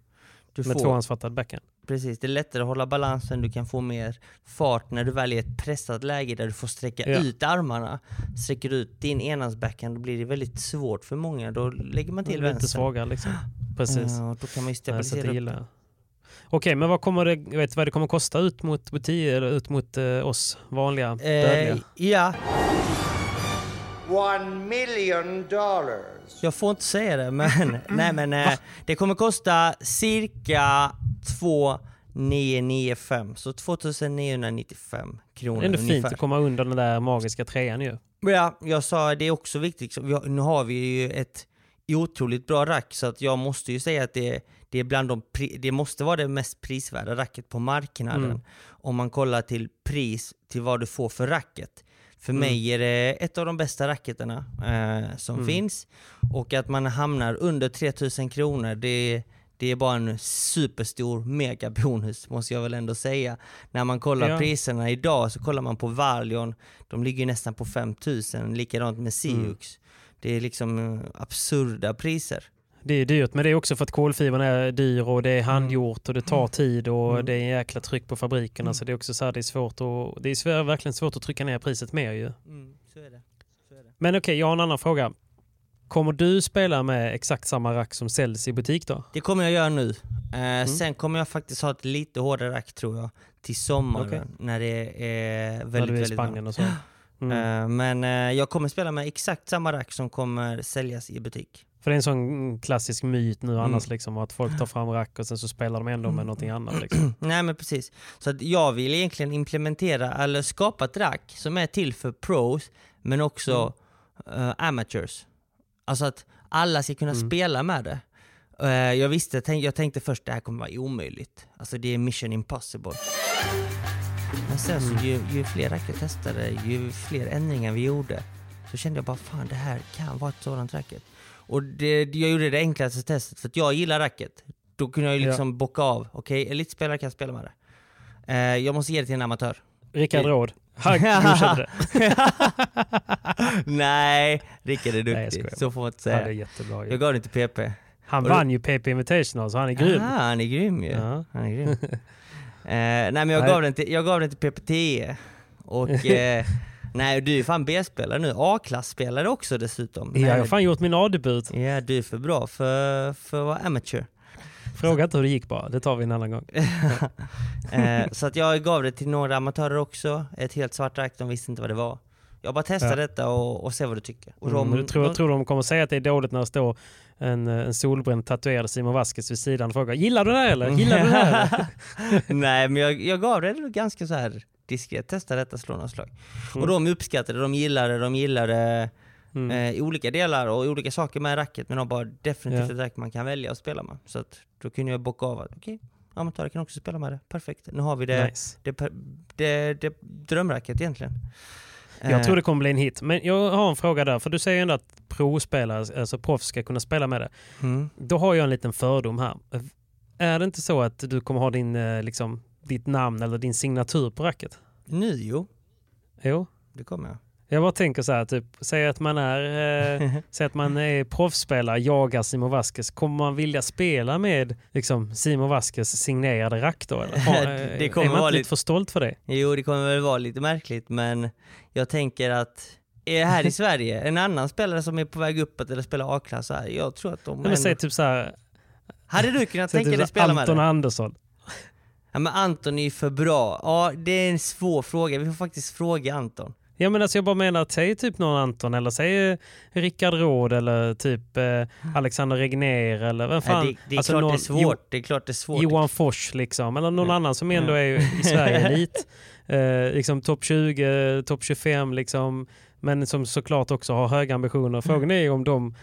Du Med får, tvåhandsfattad backhand. Precis. Det är lättare att hålla balansen, du kan få mer fart när du väljer ett pressat läge där du får sträcka Ja. ut armarna. Sträcker du ut din enhandsbackhand då blir det väldigt svårt för många. Då lägger man till Lite vänster. svagare liksom. Precis. Ja, och då kan man ju stabilisera upp. Okej, men vad kommer det, vet, vad det kommer kosta ut mot butik, eller ut mot eh, oss vanliga dödliga? Eh, ja, One million dollars. jag får inte säga det men, nej, men eh, det kommer kosta cirka 2995, så 2995 kronor Det är ändå fint ungefär. att komma under den där magiska trean ju. Ja, jag sa det är också viktigt. Nu har vi ju ett otroligt bra rack så att jag måste ju säga att det, det är bland de, det måste vara det mest prisvärda racket på marknaden. Mm. Om man kollar till pris till vad du får för racket. För Mm. mig är det ett av de bästa racketerna eh, som Mm. finns. Och att man hamnar under 3000 kronor, det, det är bara en superstor megabonus måste jag väl ändå säga. När man kollar Ja. priserna idag så kollar man på Valion, de ligger nästan på 5000, likadant med Mm. Siux. Det är liksom eh, absurda priser. Det är dyrt, men det är också för att kolfibern är dyr och det är handgjort och det tar tid och Mm. det är en jäkla tryck på fabrikerna så det är också så här, det är svårt att, det är verkligen svårt att trycka ner priset mer ju. så är det. Så är det. Men okej, jag har en annan fråga. Kommer du spela med exakt samma rack som säljs i butik då? Det kommer jag göra nu. Eh, Sen kommer jag faktiskt ha ett lite hårdare rack tror jag, till sommaren Okej. när det är väldigt, När du är i väldigt Spanien och så. Mm. Eh, Men eh, jag kommer spela med exakt samma rack som kommer säljas i butik. För det är en sån klassisk myt nu annars Mm. liksom att folk tar fram rack och sen så spelar de ändå med någonting annat liksom. Nej men precis. Så att jag vill egentligen implementera, eller skapa ett rack som är till för pros, men också Mm. eh, amateurs. Alltså att alla ska kunna Mm. spela med det. Eh, jag visste, jag tänkte först det här kommer vara omöjligt. Alltså det är mission impossible. Men sen så ju, ju fler rack jag testade, ju fler ändringar vi gjorde, så kände jag bara fan det här kan vara ett sådant racket. Och det, jag gjorde det enklaste testet för att jag gillar racket. Då kunde jag ju Ja. liksom bocka av, okej elitspelare kan spela med det. Eh, jag måste ge det till en amatör. Rickard Råd. Han godkände det. Nej, Rickard är Nej, jag duktig. skojar så får man inte Han är säga. jättebra ju. Jag gav det till PP. Han Och du- vann ju PP Invitational så han är grym. Ah, han är grym ju. Ja. Han är grym. eh, nej men jag Nej. gav, den till, jag gav den till PPTE. Och eh, nej du är fan B-spelare nu. A-klassspelare också dessutom. Ja, jag Nej, har fan gjort min A-debut. Ja, du är för bra för, för att vara amateur. Fråga inte hur det gick bara, det tar vi en annan gång. eh, så att jag gav det till några amatörer också. Ett helt svart rack, de visste inte vad det var. Jag bara testar Ja. detta och, och ser vad du tycker. Och Mm, de- du tror, de- tror de kommer säga att det är dåligt när det står en, eh, en solbränd tatuerad Simon Vasquez vid sidan och frågar Gillar du det här eller? Gillar du det här? eller?" Nej men jag, jag gav det ganska så här diskret, testa detta, slå några slag. Mm. Och de uppskattade det, de gillade det, de gillade Mm. eh, i olika delar och olika saker med racket men de bara definitivt Ja. ett rack man kan välja att spela med. Så att då kunde jag bocka av att okej, amatörer kan också spela med det, perfekt. Nu har vi det, Nice. det, per- det, det drömracket egentligen. Jag Eh, tror det kommer bli en hit. Men jag har en fråga där, för du säger ändå att provspelare, alltså proffs ska kunna spela med det. mm. Då har jag en liten fördom här. Är det inte så att du kommer ha din, eh, liksom, ditt namn eller din signatur på racket? Nu jo, Jo. det kommer jag. Jag bara tänker så här, typ, säg att man är, eh, säg att man är proffsspelare, jagar Simon Vasquez. Kommer man vilja spela med liksom, Simon Vasquez signerade rack då? Eller? Har, Det- eh, kommer är man vara inte lite- för stolt för det? Jo, det kommer väl vara lite märkligt, men jag tänker att är här i Sverige, en annan spelare som är på väg uppåt eller spelar A-klass, jag tror att de Nej, men säg ändå... typ så här, Hade du kunnat säg tänka typ dig spela med Anton? Andersson. Ja, men Anton är ju för bra. Ja, det är en svår fråga. Vi får faktiskt fråga Anton. Ja men alltså jag bara menar att säg typ någon Anton eller säg eh, Rickard Råd eller typ eh, Alexander Regner eller vem fan. Nej, det, det är Alltså klart någon- det är svårt. Det är klart det är svårt. Johan Fors liksom, eller någon Ja. annan som ändå är i Sverige elit. Eh, liksom topp 20, topp 25 liksom. Men som såklart också har höga ambitioner. Frågan är ju om de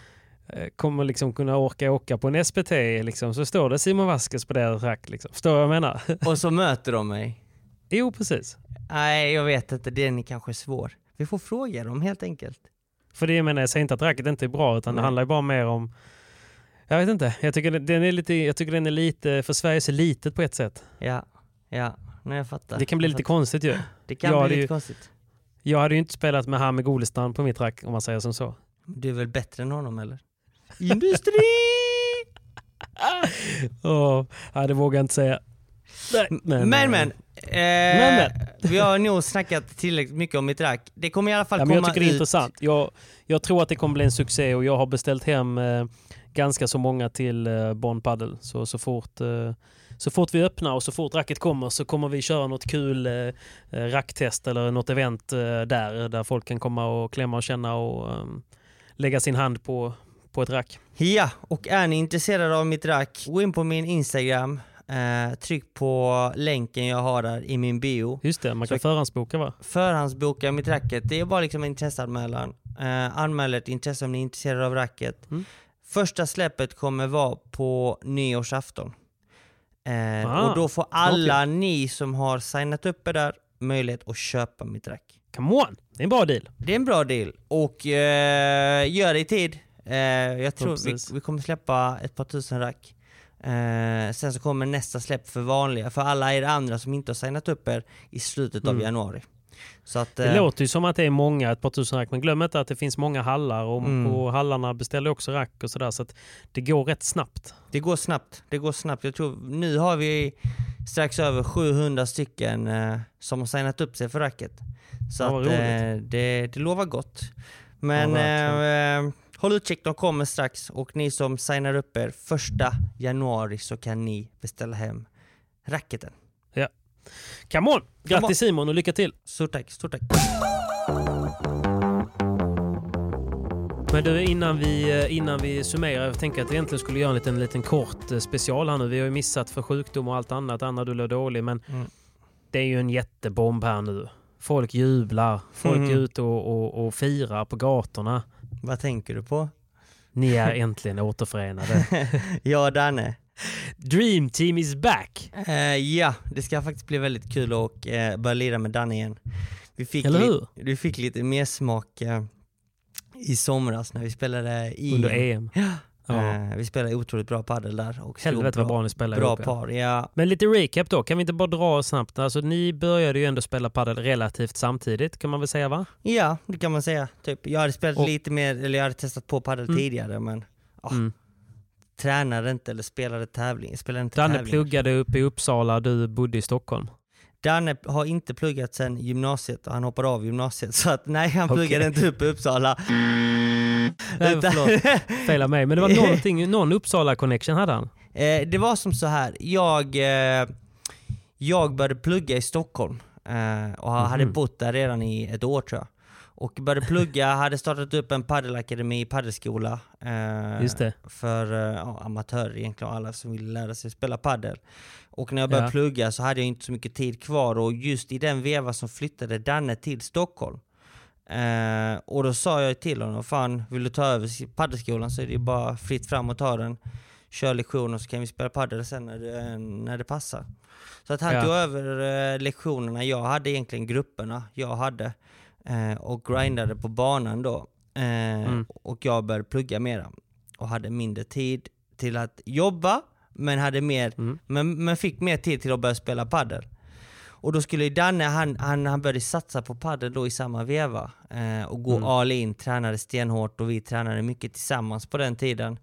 eh, kommer liksom kunna orka åka på en SPT liksom, så står det Simon Vasquez på deras rack. Liksom. Förstår vad jag menar? Och så möter de mig. jo, precis. Nej, jag vet inte. Den är kanske svår. Vi får fråga dem helt enkelt. För det jag menar, jag säger inte att racket inte är bra, utan det Nej. handlar ju bara mer om... Jag vet inte, jag tycker den är lite, jag tycker den är lite, för Sverige är så litet på ett sätt. Ja, ja. Nej, jag fattar. Det kan bli Jag lite fattar. konstigt ju. Det kan Ja, bli det lite ju- konstigt. Jag hade ju inte spelat med Hami Golestan på mitt rack om man säger som så. Du är väl bättre än honom eller? Industri! Åh, ja, det vågar jag inte säga. Nej, Men men, eh, eh, Men, vi har nog snackat tillräckligt mycket om mitt rack. Det kommer i alla fall Ja, men komma jag tycker det är ut. intressant. Jag, jag tror att det kommer bli en succé och jag har beställt hem eh, ganska så många till eh, Bonn Padel. Så, så, fort, eh, så fort vi öppnar och så fort racket kommer så kommer vi köra något kul eh, eh, racktest eller något event eh, där, där folk kan komma och klämma och känna och eh, lägga sin hand på, på ett rack. Ja, och är ni intresserade av mitt rack, gå in på min Instagram, eh, tryck på länken jag har där i min bio. Just det, man kan Så- förhandsboka va? Förhandsboka mitt racket, det är bara liksom en intresseanmälan. Eh, anmäl ett intresse om ni är intresserade av racket. Mm. Första släppet kommer vara på nyårsafton. Eh, Ah, och då får alla ni som har signat upp er där möjlighet att köpa mitt rack. Come on! Det är en bra deal. Det är en bra deal och eh, gör det i tid. Eh, jag tror vi, precis. vi kommer släppa ett par tusen rack. Eh, sen så kommer nästa släpp för vanliga, för alla er andra som inte har signat upp er i slutet av Mm. januari. Så att, Det eh, låter ju som att det är många, ett par tusen rack, men glöm inte att det finns många hallar och Mm. på hallarna beställer också rack och sådär så att det går rätt snabbt. det går snabbt. Det går snabbt. Jag tror nu har vi strax över 700 stycken eh, som har signat upp sig för racket. Så Ja, att, eh, det, det lovar gott. Men Ja, håll utkik, de kommer strax och ni som signar upp er första januari så kan ni beställa hem racketen. Come on! Come Grattis on. Simon och lycka till! Stort tack, stort tack. Men du, innan vi, eh, innan vi summerar, jag tänker att vi egentligen skulle göra en liten, liten kort eh, special här nu. Vi har ju missat för sjukdom och allt annat. Anna, du låg dålig, men Mm. det är ju en jättebomb här nu. Folk jublar, folk Mhm. är ute och, och, och firar på gatorna. Vad tänker du på? Ni är äntligen återförenade. ja, Danne. Dream Team is back! Eh, ja, det ska faktiskt bli väldigt kul att eh, börja lira med Danne igen. Vi fick, Eller li- hur? vi fick lite mer smak eh, i somras när vi spelade i Under EM. Ja. Eh, vi spelade otroligt bra padel där och Helvete vad bra ni spelar bra ihop. Ja. par. Ja. Men lite recap då, kan vi inte bara dra snabbt? Alltså ni började ju ändå spela padel relativt samtidigt kan man väl säga va? ja, det kan man säga. Typ. Jag hade spelat Och- lite mer, eller jag hade testat på padel Mm. tidigare men ah, Mm. tränade inte eller spelade tävling. Spelade inte Danne tävling. pluggade uppe i Uppsala, du bodde i Stockholm. Danne har inte pluggat sedan gymnasiet och han hoppade av gymnasiet så att nej han Okej. pluggade inte upp i Uppsala. Nej, förlåt. Mig. Men det var någonting, någon Uppsala-connection hade han. Eh, det var som så här. jag, eh, jag började plugga i Stockholm eh, och hade Mhm. bott där redan i ett år tror jag. Och började plugga, hade startat upp en paddelakademi, paddelskola. Eh, Just det. För eh, amatörer egentligen, alla som vill lära sig spela paddel. Och när jag började Ja. plugga så hade jag inte så mycket tid kvar och just i den veva så flyttade Danne till Stockholm. Eh, och då sa jag till honom, fan vill du ta över paddelskolan så är det bara fritt fram och ta den. Kör lektioner så kan vi spela padel sen när det, när det passar. Så att han Ja. tog över eh, lektionerna, jag hade egentligen grupperna jag hade. Eh, och grindade på banan då. Eh, Mm. Och jag började plugga mera. Och hade mindre tid till att jobba, men, hade mer, Mm. men, men fick mer tid till att börja spela padel. Och då skulle Danne, han, han, han började satsa på padel då i samma veva. Eh, och gå Mm. all in, tränade stenhårt och vi tränade mycket tillsammans på den tiden.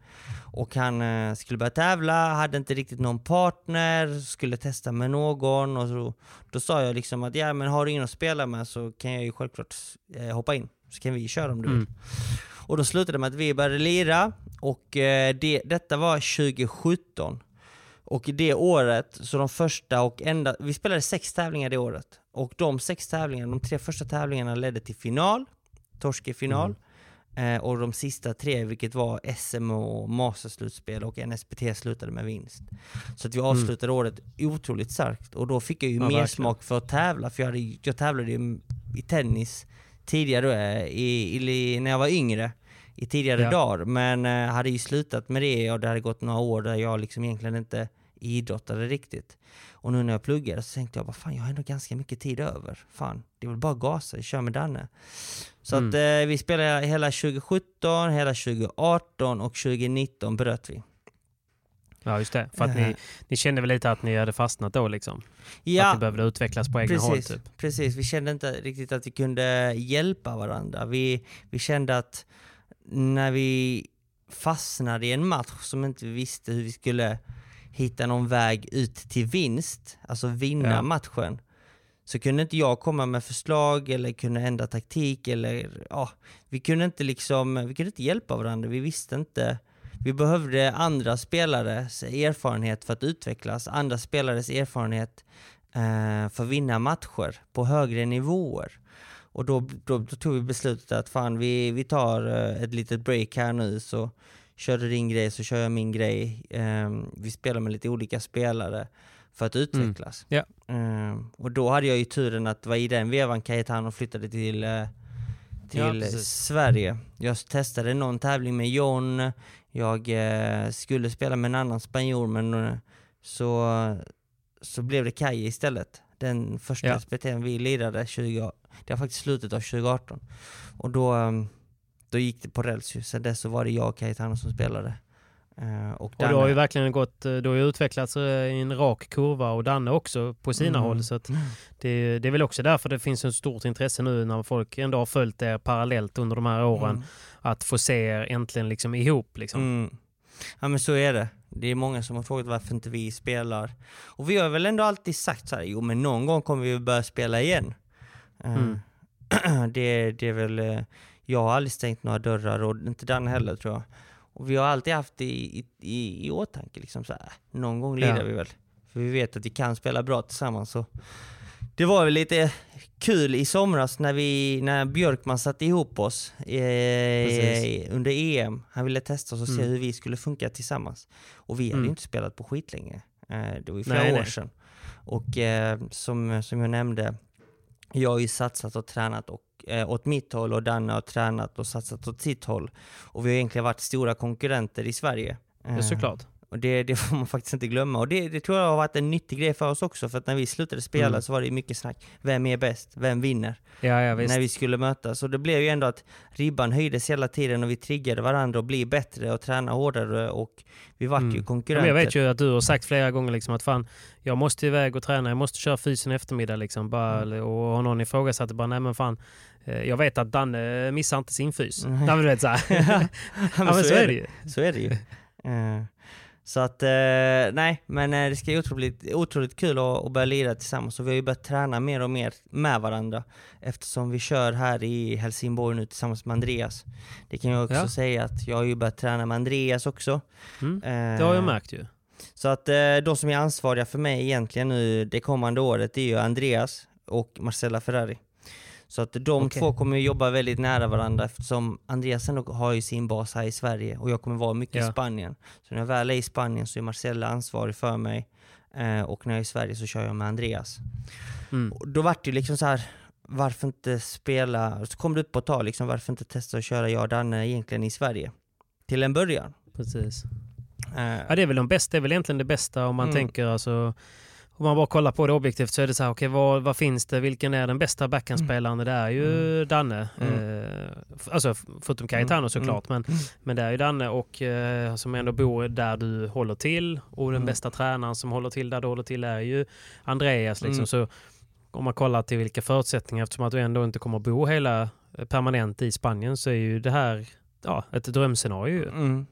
Och han eh, skulle börja tävla, hade inte riktigt någon partner, skulle testa med någon. Och så, då sa jag liksom att ja men har du ingen att spela med så kan jag ju självklart eh, hoppa in. Så kan vi köra om du vill. Mm. Och då slutade det med att vi började lira och eh, det, detta var 2017. Och det året, så de första och enda, vi spelade sex tävlingar det året. Och de sex tävlingarna, de tre första tävlingarna ledde till final, torsk i final. Eh, och de sista tre, vilket var SM och masterslutspel och en SPT slutade med vinst. Så att vi avslutade året otroligt starkt och då fick jag ju Ja, mer smak för att tävla, för jag, hade, jag tävlade ju i tennis tidigare eh, i, i, när jag var yngre i tidigare Ja. dagar. Men eh, hade ju slutat med det och det hade gått några år där jag liksom egentligen inte idrottade riktigt. Och nu när jag pluggade så tänkte jag bara fan jag har ändå ganska mycket tid över. Fan, det är väl bara gasa, kör med Danne. Så Mm. att eh, vi spelade hela 2017, hela 2018 och 2019 bröt vi. Ja, just det. För att ni, ni kände väl lite att ni hade fastnat då liksom? Att ni behövde utvecklas på egna håll precis, typ? precis. Vi kände inte riktigt att vi kunde hjälpa varandra. Vi, vi kände att när vi fastnade i en match som inte vi visste hur vi skulle hitta någon väg ut till vinst, alltså vinna Ja. matchen, så kunde inte jag komma med förslag eller kunna ändra taktik eller ja, vi kunde inte liksom, vi kunde inte hjälpa varandra. Vi visste inte vi behövde andra spelares erfarenhet för att utvecklas, andra spelares erfarenhet eh, för att vinna matcher på högre nivåer. Och då, då, då tog vi beslutet att fan vi, vi tar eh, ett litet break här nu så kör du din grej så kör jag min grej. Eh, vi spelar med lite olika spelare för att utvecklas. Ja. Eh, och då hade jag ju turen att vara i den vevan Cayetano flyttade till, eh, Ja, till precis. Sverige. Jag testade någon tävling med John, jag eh, skulle spela med en annan spanjor men eh, så, så blev det Kaj istället. Den första Ja. SPT'n vi lirade 20, det var faktiskt slutet av 2018. Och då, eh, då gick det på räls ju. Sen dess så var det jag och Cayetano som spelade. Eh, och Och du har ju verkligen gått, eh, du har ju utvecklats eh, i en rak kurva och Danne också på sina Mm. håll. Så att det, det är väl också därför det finns ett stort intresse nu när folk ändå har följt er parallellt under de här åren. Mm. Att få se er äntligen liksom ihop. Liksom. Mm. Ja men så är det. Det är många som har frågat varför inte vi spelar. Och vi har väl ändå alltid sagt så här, jo men någon gång kommer vi börja spela igen. Eh, Mm. det, det är väl, eh, jag har aldrig stängt några dörrar och inte den heller tror jag. Och vi har alltid haft det i, i, i, i åtanke liksom så här. någon gång lirar Ja. vi väl. För vi vet att vi kan spela bra tillsammans. Så. Det var väl lite kul i somras när, vi, när Björkman satte ihop oss eh, under EM. Han ville testa oss och se Mm. hur vi skulle funka tillsammans. Och vi hade Mm. ju inte spelat på skitlänge. Eh, det var ju flera Nej, år nej. sedan. Och eh, som, som jag nämnde, jag har ju satsat och tränat och, eh, åt mitt håll och Danne har tränat och satsat åt sitt håll. Och vi har egentligen varit stora konkurrenter i Sverige. Ja, Eh, såklart. Och det, det får man faktiskt inte glömma. Och det, det tror jag har varit en nyttig grej för oss också, för att när vi slutade spela Mm. så var det mycket snack. Vem är bäst? Vem vinner? Ja, ja. När vi skulle mötas. Och det blev ju ändå att ribban höjdes hela tiden och vi triggade varandra och bli bättre och träna hårdare och vi vart ju Mm. Ja, konkurrenter. men jag vet ju att du har sagt flera gånger liksom att fan, jag måste iväg och träna, jag måste köra fysen i eftermiddag. Liksom, bara, Mm. Och har någon ifrågasatt bara, nej men fan, eh, jag vet att Danne missar inte sin fys. Mm. Nej, men du vet, så, här. ja, men så är det ju. Så är det ju. Eh, så att, eh, nej, men eh, det ska bli otroligt, otroligt kul att, att börja lira tillsammans. Och vi har ju börjat träna mer och mer med varandra eftersom vi kör här i Helsingborg nu tillsammans med Andreas. Det kan jag också Ja. säga att jag har ju börjat träna med Andreas också. Mm. Eh, Det har jag märkt ju. Så att eh, de som är ansvariga för mig egentligen nu det kommande året är ju Andreas och Marcella Ferrari. Så att de Okej. två kommer jobba väldigt nära varandra eftersom Andreas ändå har ju sin bas här i Sverige och jag kommer vara mycket i Ja. Spanien. Så när jag väl är i Spanien så är Marcella ansvarig för mig eh, och när jag är i Sverige så kör jag med Andreas. Mm. Och då vart det liksom så här varför inte spela, så kom det upp på tal liksom, varför inte testa att köra jag och Danne egentligen i Sverige? Till en början. Precis. Eh, Ja, det är väl de bästa, det är väl egentligen det bästa om man Mm. tänker alltså om man bara kollar på det objektivt så är det så här, okej vad, vad finns det, vilken är den bästa backhandspelaren? Det är ju Danne. Mm. Eh, alltså förutom Cayetano Mm. såklart, men, men det är ju Danne och eh, som ändå bor där du håller till och den Mm. bästa tränaren som håller till där du håller till är ju Andreas. Liksom. Mm. Så om man kollar till vilka förutsättningar, eftersom att du ändå inte kommer bo hela eh, permanent i Spanien så är ju det här ja, ett drömscenario mm.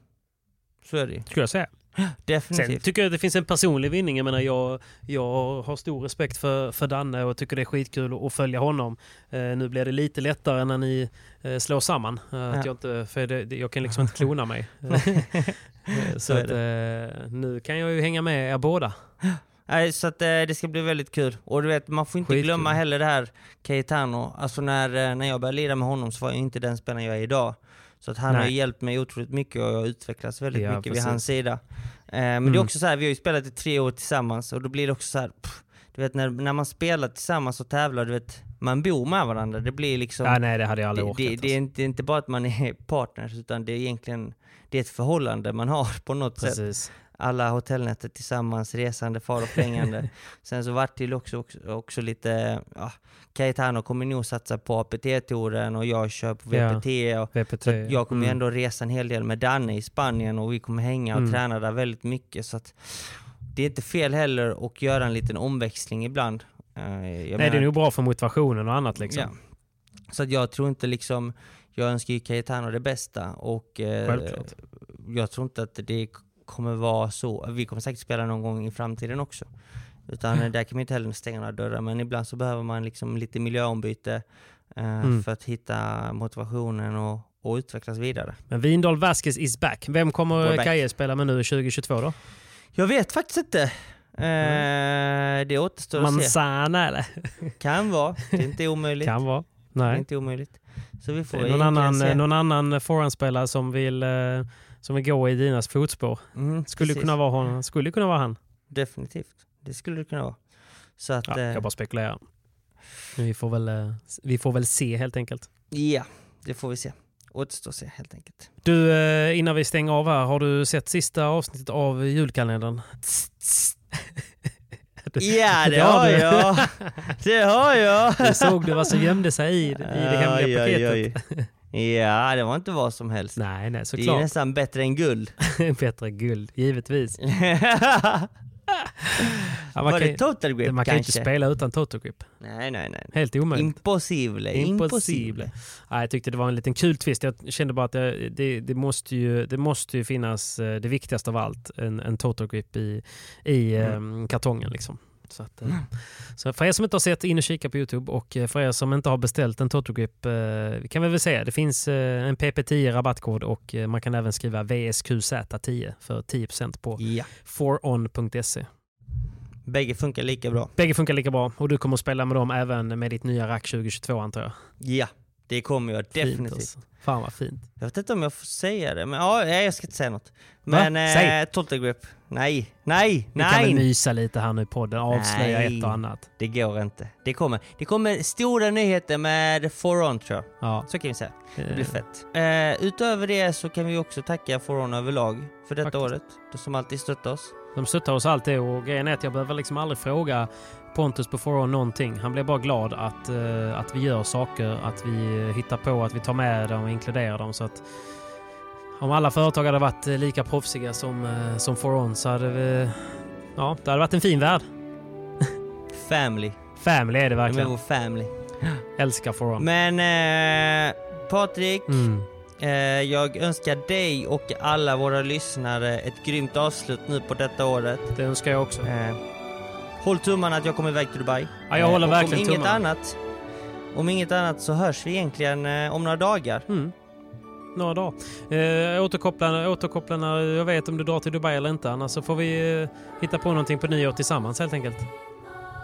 Så är det skulle jag säga. Sen Definitivt. tycker jag att det finns en personlig vinning. Jag menar, jag, jag har stor respekt för, för Danne och tycker det är skitkul att, att följa honom. Eh, nu blir det lite lättare när ni eh, slår samman. Eh, att Ja. jag, inte, för det, jag kan liksom inte klona mig. Eh, så Så att, eh, nu kan jag ju hänga med er båda. Nej, så att, eh, det ska bli väldigt kul. Och du vet, man får inte Skitkul. glömma heller det här Cayetano. Alltså när, när jag började lira med honom så var jag inte den spelaren jag är idag. Så att han har Nej. ju hjälpt mig otroligt mycket och jag har utvecklats väldigt Ja, mycket vid precis. hans sida. Eh, men Mm. det är också så här, vi har ju spelat i tre år tillsammans och då blir det också så här, pff, du vet när, när man spelar tillsammans och tävlar, du vet, man bor med varandra. Det blir liksom... Ja, nej, det hade jag aldrig det, orkat. det, det, är alltså. inte, det är inte bara att man är partners, utan det är egentligen det är ett förhållande man har på något sätt. Alla hotellnätter tillsammans, resande, far och flängande. Sen så vart det också, också, också lite, ja, Cayetano kommer nog satsa på APT-touren och jag kör på Ja. VPT. Och, VPT. så jag kommer Mm. ändå resa en hel del med Danne i Spanien och vi kommer hänga och Mm. träna där väldigt mycket. Så att det är inte fel heller att göra en liten omväxling ibland. Eh, jag Nej, det menar- är nog bra för motivationen och annat liksom. Ja. Så att jag tror inte liksom, jag önskar ju Cayetano det bästa och eh, jag tror inte att det kommer vara så, vi kommer säkert spela någon gång i framtiden också. Utan Mm. där kan man inte heller stänga några dörrar, men ibland så behöver man liksom lite miljöombyte eh, Mm. för att hitta motivationen och, och utvecklas vidare. Men Vindal Vasquez is back. Vem kommer. Kaje spela med nu 2022 då? Jag vet faktiskt inte. Eh, Det återstår att se. Manzana eller? Kan vara, det är inte omöjligt. Kan vara. Det är Nej. inte omöjligt. Så vi får Någon annan, se. någon annan forehandspelare som vill, eh, som vill gå i dinas fotspår. Mm, Skulle precis. kunna vara honom. Skulle kunna vara han. Definitivt. Det skulle det kunna vara. Så att, Ja, eh, jag bara spekulerar. Vi får väl, eh, vi får väl se helt enkelt. ja, det får vi se. Återstår att se helt enkelt. Du, eh, innan vi stänger av här, har du sett sista avsnittet av julkalendern? Ja, det det har jag. Det har jag. Du såg du vad som gömde sig i, i det hemliga paketet? Ja, det var inte vad som helst. Nej, nej, det är såklart. nästan bättre än guld. Bättre guld, givetvis. Ja, man var kan, det total grip man kan ju inte spela utan Toto Grip. Nej, nej, nej. Helt omöjligt. Impossible. Impossible. Ja, jag tyckte det var en liten kul twist. Jag kände bara att det, det, det, måste, ju, det måste ju finnas eh, det viktigaste av allt, en, en total grip i, i Mm. eh, kartongen. Liksom. Så, att, eh, så för er som inte har sett, in och kika på Youtube och eh, för er som inte har beställt en total grip, eh, kan vi väl säga, det finns en PP10 rabattkod och man kan även skriva VSQZ10 för 10% på Ja, foron.se. bägge funkar lika bra. Bägge funkar lika bra och du kommer att spela med dem även med ditt nya rack 2022 antar jag. Ja, det kommer jag definitivt. alltså. Fan vad fint. Jag vet inte om jag får säga det, men ja, nej, jag ska inte säga något. Va? Men Säg. eh, total grip. Nej, nej, Vi kan väl nej! mysa lite här nu i podden, avslöja Nej. ett och annat. Det går inte. Det kommer. Det kommer stora nyheter med Foron tror jag. Ja. Så kan vi säga. Det Eh, blir fett. Eh, utöver det så kan vi också tacka Foron överlag för detta Faktiskt. året. Det som alltid stöttar oss. De stöttar oss alltid och grejen är att jag behöver liksom aldrig fråga Pontus Foron någonting. Han blir bara glad att, eh, att vi gör saker, att vi hittar på, att vi tar med dem och inkluderar dem. Så att om alla företag hade varit eh, lika proffsiga som, eh, som Foron så hade vi... Ja, det hade varit en fin värld. Family. Family är det De är verkligen. vår family. Älskar Foron. Men eh, Patrik, Mm. eh, jag önskar dig och alla våra lyssnare ett grymt avslut nu på detta året. Det önskar jag också. Eh, håll tummarna att jag kommer iväg till Dubai. Ja, jag håller och verkligen om inget tummarna. annat Om inget annat så hörs vi egentligen eh, om några dagar. Mm. Några dagar. Eh, återkoppla, återkoppla när jag vet om du drar till Dubai eller inte. Annars så får vi eh, hitta på någonting på nyår tillsammans helt enkelt.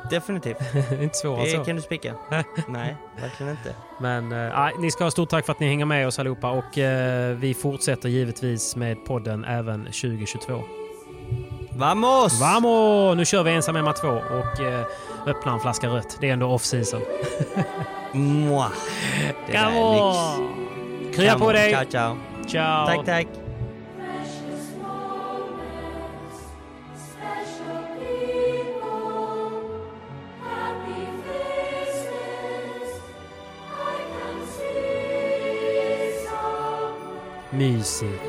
Definitivt. inte svårare Det så. kan du spika. Nej, verkligen inte. Men eh, ni ska ha stort tack för att ni hänger med oss allihopa och eh, vi fortsätter givetvis med podden även 2022. Vamos! Vamos! Nu kör vi ensam Emma 2 och eh, öppnar en flaska rött. Det är ändå off-season. Mwah. Det där är lyx. Krya på dig! Ciao, ciao. Ciao! Tack, tack. Mysigt.